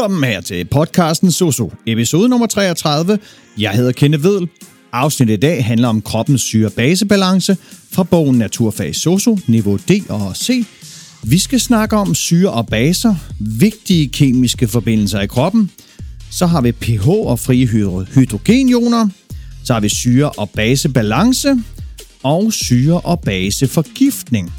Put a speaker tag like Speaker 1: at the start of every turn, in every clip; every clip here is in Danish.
Speaker 1: Velkommen her til podcasten Soso, episode nummer 33. Jeg hedder Kenne Vedel. Afsnittet i dag handler om kroppens syre-basebalance fra bogen Naturfag Soso, niveau D og C. Vi skal snakke om syre og baser, vigtige kemiske forbindelser i kroppen. Så har vi pH og frie hydrogenioner. Så har vi syre- og basebalance og syre- og baseforgiftning.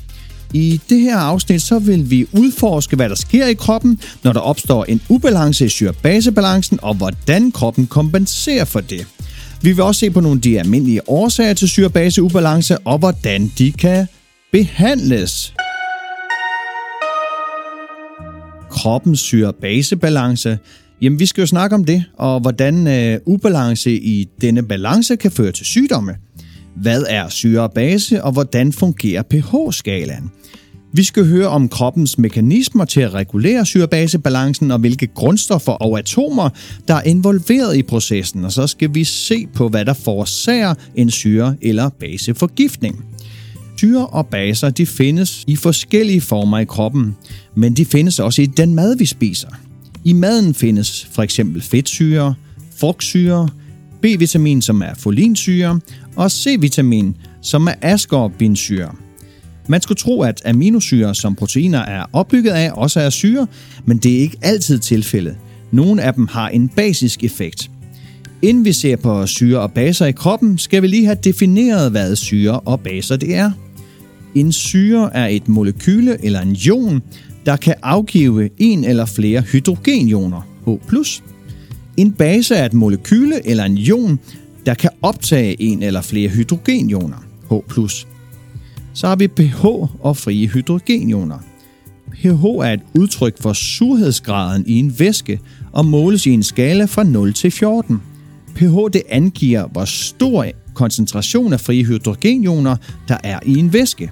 Speaker 1: I det her afsnit så vil vi udforske, hvad der sker i kroppen, når der opstår en ubalance i syrebasebalancen, og hvordan kroppen kompenserer for det. Vi vil også se på nogle af de almindelige årsager til syre-base-ubalance, og hvordan de kan behandles. Kroppens syre-base-balance. Jamen, vi skal jo snakke om det, og hvordan øh, ubalance i denne balance kan føre til sygdomme. Hvad er syre og base, og hvordan fungerer pH-skalaen? Vi skal høre om kroppens mekanismer til at regulere syrebasebalancen og hvilke grundstoffer og atomer, der er involveret i processen, og så skal vi se på, hvad der forårsager en syre- eller baseforgiftning. Syre og baser de findes i forskellige former i kroppen, men de findes også i den mad, vi spiser. I maden findes for eksempel fedtsyre, frugtsyre, B-vitamin, som er folinsyre, og C-vitamin, som er askorbinsyre. Man skulle tro, at aminosyre, som proteiner er opbygget af, også er syre, men det er ikke altid tilfældet. Nogle af dem har en basisk effekt. Inden vi ser på syre og baser i kroppen, skal vi lige have defineret, hvad syre og baser det er. En syre er et molekyle eller en ion, der kan afgive en eller flere hydrogenioner, H+. En base er et molekyle eller en ion, der kan optage en eller flere hydrogenioner, H+. Så har vi pH og frie hydrogenioner. pH er et udtryk for surhedsgraden i en væske og måles i en skala fra 0 til 14. pH det angiver, hvor stor koncentration af frie hydrogenioner der er i en væske.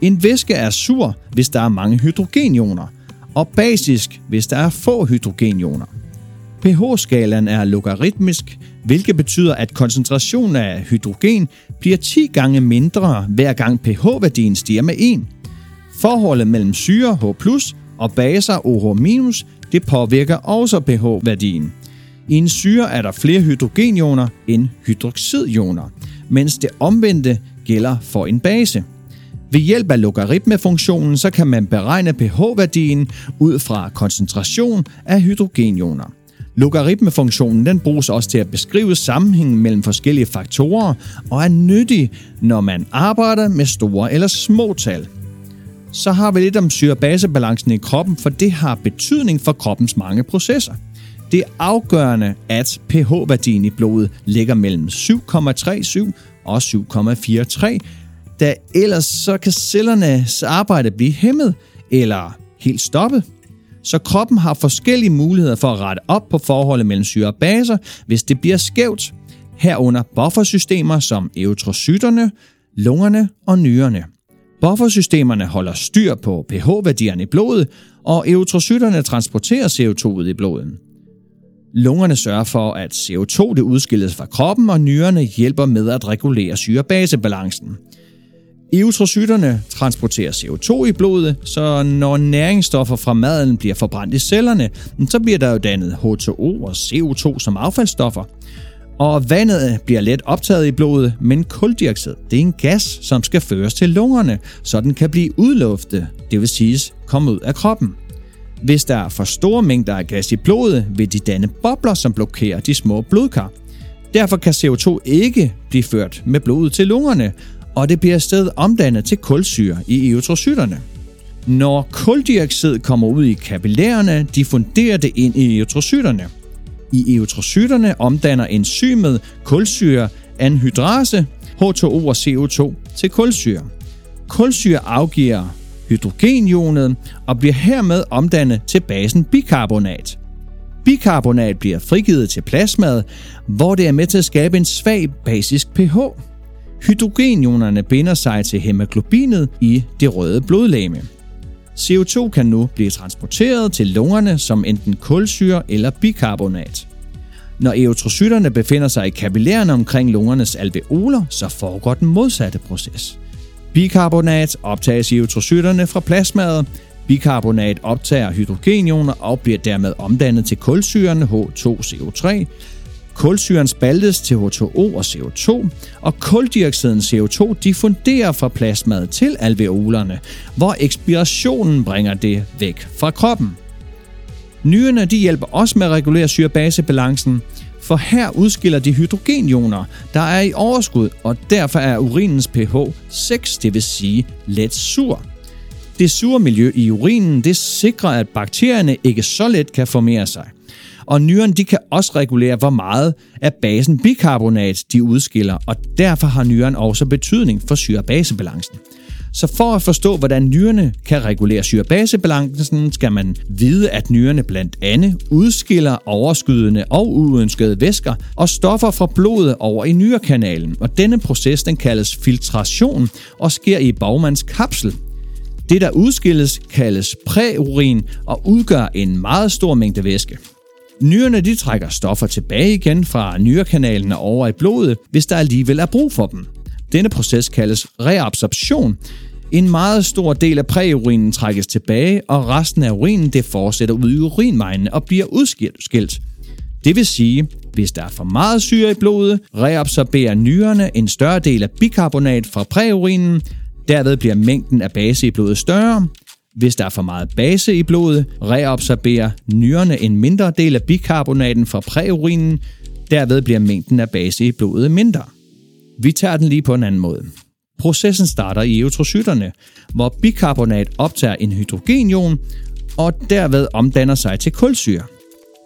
Speaker 1: En væske er sur, hvis der er mange hydrogenioner, og basisk, hvis der er få hydrogenioner pH-skalaen er logaritmisk, hvilket betyder, at koncentrationen af hydrogen bliver 10 gange mindre, hver gang pH-værdien stiger med 1. Forholdet mellem syre H+, og baser OH- det påvirker også pH-værdien. I en syre er der flere hydrogenioner end hydroxidioner, mens det omvendte gælder for en base. Ved hjælp af logaritmefunktionen så kan man beregne pH-værdien ud fra koncentration af hydrogenioner. Logaritmefunktionen den bruges også til at beskrive sammenhængen mellem forskellige faktorer og er nyttig, når man arbejder med store eller små tal. Så har vi lidt om syrebasebalancen i kroppen, for det har betydning for kroppens mange processer. Det er afgørende, at pH-værdien i blodet ligger mellem 7,37 og 7,43, da ellers så kan cellernes arbejde blive hæmmet eller helt stoppet så kroppen har forskellige muligheder for at rette op på forholdet mellem syre og baser, hvis det bliver skævt, herunder buffersystemer som eutrocyterne, lungerne og nyrerne. Buffersystemerne holder styr på pH-værdierne i blodet, og eutrocyterne transporterer CO2 i blodet. Lungerne sørger for, at CO2 det udskilles fra kroppen, og nyrerne hjælper med at regulere syre-basebalancen. Eutrocyterne transporterer CO2 i blodet, så når næringsstoffer fra maden bliver forbrændt i cellerne, så bliver der jo dannet H2O og CO2 som affaldsstoffer. Og vandet bliver let optaget i blodet, men kuldioxid det er en gas, som skal føres til lungerne, så den kan blive udluftet, det vil sige komme ud af kroppen. Hvis der er for store mængder af gas i blodet, vil de danne bobler, som blokerer de små blodkar. Derfor kan CO2 ikke blive ført med blodet til lungerne, og det bliver stedet omdannet til kulsyre i eutrocyterne. Når kuldioxid kommer ud i kapillærerne, diffunderer det ind i eutrocyterne. I eutrocyterne omdanner enzymet kulsyre anhydrase, H2O og CO2, til kulsyre. Kulsyre afgiver hydrogenionet og bliver hermed omdannet til basen bikarbonat. Bikarbonat bliver frigivet til plasmaet, hvor det er med til at skabe en svag basisk pH. Hydrogenionerne binder sig til hemoglobinet i det røde blodlæme. CO2 kan nu blive transporteret til lungerne som enten kulsyre eller bikarbonat. Når eotrocyterne befinder sig i kapillærerne omkring lungernes alveoler, så foregår den modsatte proces. Bikarbonat optages i eutrocyterne fra plasmaet, Bikarbonat optager hydrogenioner og bliver dermed omdannet til kulsyren H2CO3. Kulsyren spaltes til H2O og CO2, og kuldioxiden CO2 diffunderer fra plasmaet til alveolerne, hvor ekspirationen bringer det væk fra kroppen. Nyrerne de hjælper også med at regulere syrebasebalancen, for her udskiller de hydrogenioner, der er i overskud, og derfor er urinens pH 6, det vil sige let sur. Det sure miljø i urinen det sikrer, at bakterierne ikke så let kan formere sig. Og nyren de kan også regulere, hvor meget af basen bikarbonat de udskiller, og derfor har nyren også betydning for syrebasebalancen. Så for at forstå, hvordan nyrerne kan regulere syrebasebalancen, skal man vide, at nyrerne blandt andet udskiller overskydende og uønskede væsker og stoffer fra blodet over i nyrekanalen. Og denne proces den kaldes filtration og sker i bagmands kapsel. Det, der udskilles, kaldes præurin og udgør en meget stor mængde væske. Nyrerne de trækker stoffer tilbage igen fra nyrekanalen og over i blodet, hvis der alligevel er brug for dem. Denne proces kaldes reabsorption. En meget stor del af præurinen trækkes tilbage, og resten af urinen det fortsætter ud i urinvejene og bliver udskilt. Det vil sige, hvis der er for meget syre i blodet, reabsorberer nyrerne en større del af bikarbonat fra præurinen, derved bliver mængden af base i blodet større. Hvis der er for meget base i blodet, reabsorberer nyrerne en mindre del af bikarbonaten fra præurinen, derved bliver mængden af base i blodet mindre. Vi tager den lige på en anden måde. Processen starter i eutrocyterne, hvor bikarbonat optager en hydrogenion og derved omdanner sig til kulsyre.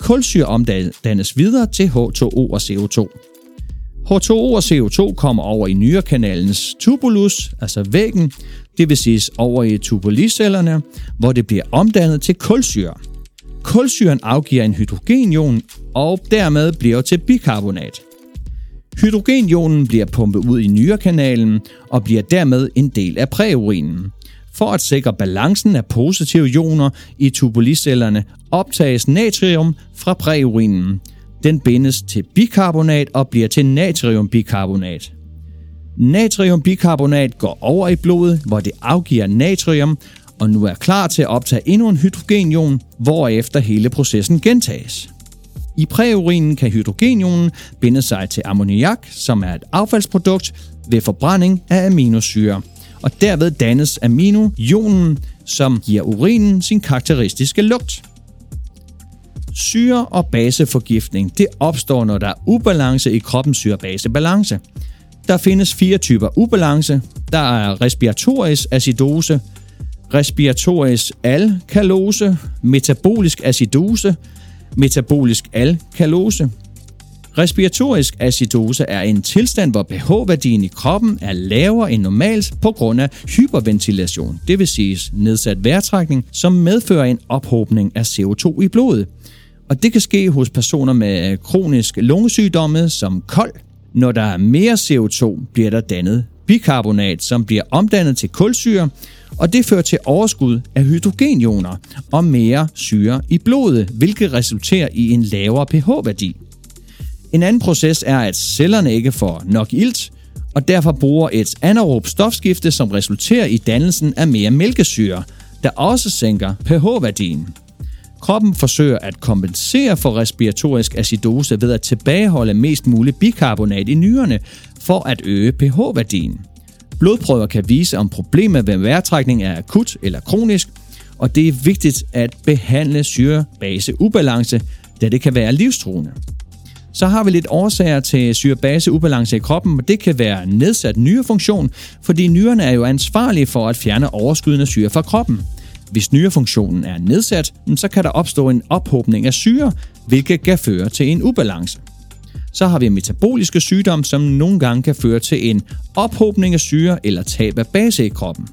Speaker 1: Kulsyre omdannes videre til H2O og CO2. H2O og CO2 kommer over i nyrekanalens tubulus, altså væggen, det vil siges over i tubulicellerne, hvor det bliver omdannet til kulsyre. Kulsyren afgiver en hydrogenion og dermed bliver til bikarbonat. Hydrogenionen bliver pumpet ud i nyrekanalen og bliver dermed en del af præurinen. For at sikre balancen af positive ioner i tubulicellerne optages natrium fra præurinen. Den bindes til bikarbonat og bliver til natriumbikarbonat. Natriumbikarbonat går over i blodet, hvor det afgiver natrium, og nu er klar til at optage endnu en hydrogenion, hvorefter hele processen gentages. I præurinen kan hydrogenionen binde sig til ammoniak, som er et affaldsprodukt ved forbrænding af aminosyre, og derved dannes aminoionen, som giver urinen sin karakteristiske lugt. Syre- og baseforgiftning det opstår, når der er ubalance i kroppens syre-base-balance. Der findes fire typer ubalance. Der er respiratorisk acidose, respiratorisk alkalose, metabolisk acidose, metabolisk alkalose. Respiratorisk acidose er en tilstand, hvor pH-værdien i kroppen er lavere end normalt på grund af hyperventilation, det vil sige nedsat vejrtrækning, som medfører en ophobning af CO2 i blodet. Og det kan ske hos personer med kronisk lungesygdomme som kold. Når der er mere CO2, bliver der dannet bikarbonat, som bliver omdannet til kulsyre, og det fører til overskud af hydrogenioner og mere syre i blodet, hvilket resulterer i en lavere pH-værdi. En anden proces er, at cellerne ikke får nok ilt, og derfor bruger et anaerob stofskifte, som resulterer i dannelsen af mere mælkesyre, der også sænker pH-værdien. Kroppen forsøger at kompensere for respiratorisk acidose ved at tilbageholde mest muligt bikarbonat i nyrerne for at øge pH-værdien. Blodprøver kan vise, om problemet ved vejrtrækning er akut eller kronisk, og det er vigtigt at behandle syre-base-ubalance, da det kan være livstruende. Så har vi lidt årsager til syre-base-ubalance i kroppen, og det kan være nedsat nyrefunktion, fordi nyrerne er jo ansvarlige for at fjerne overskydende syre fra kroppen. Hvis nyrefunktionen er nedsat, så kan der opstå en ophobning af syre, hvilket kan føre til en ubalance. Så har vi metaboliske sygdomme, som nogle gange kan føre til en ophobning af syre eller tab af base i kroppen.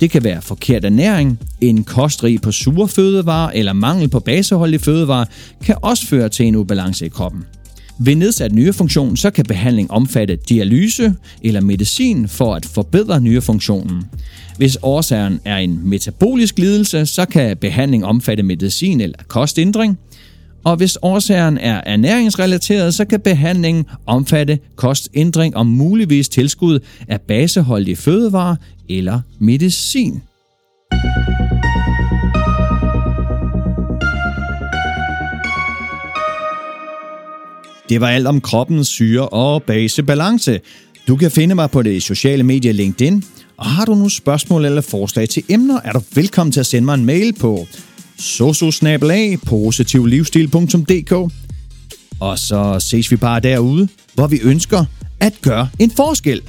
Speaker 1: Det kan være forkert ernæring, en kostrig på sure fødevarer eller mangel på baseholdige fødevarer kan også føre til en ubalance i kroppen. Ved nedsat nyrefunktion så kan behandling omfatte dialyse eller medicin for at forbedre nyrefunktionen. Hvis årsagen er en metabolisk lidelse, så kan behandling omfatte medicin eller kostændring – og hvis årsagen er ernæringsrelateret, så kan behandlingen omfatte kostændring og muligvis tilskud af baseholdige fødevarer eller medicin. Det var alt om kroppens syre- og basebalance. Du kan finde mig på det sociale medie LinkedIn, og har du nogle spørgsmål eller forslag til emner, er du velkommen til at sende mig en mail på sososnabelag.positivlivsstil.dk Og så ses vi bare derude, hvor vi ønsker at gøre en forskel.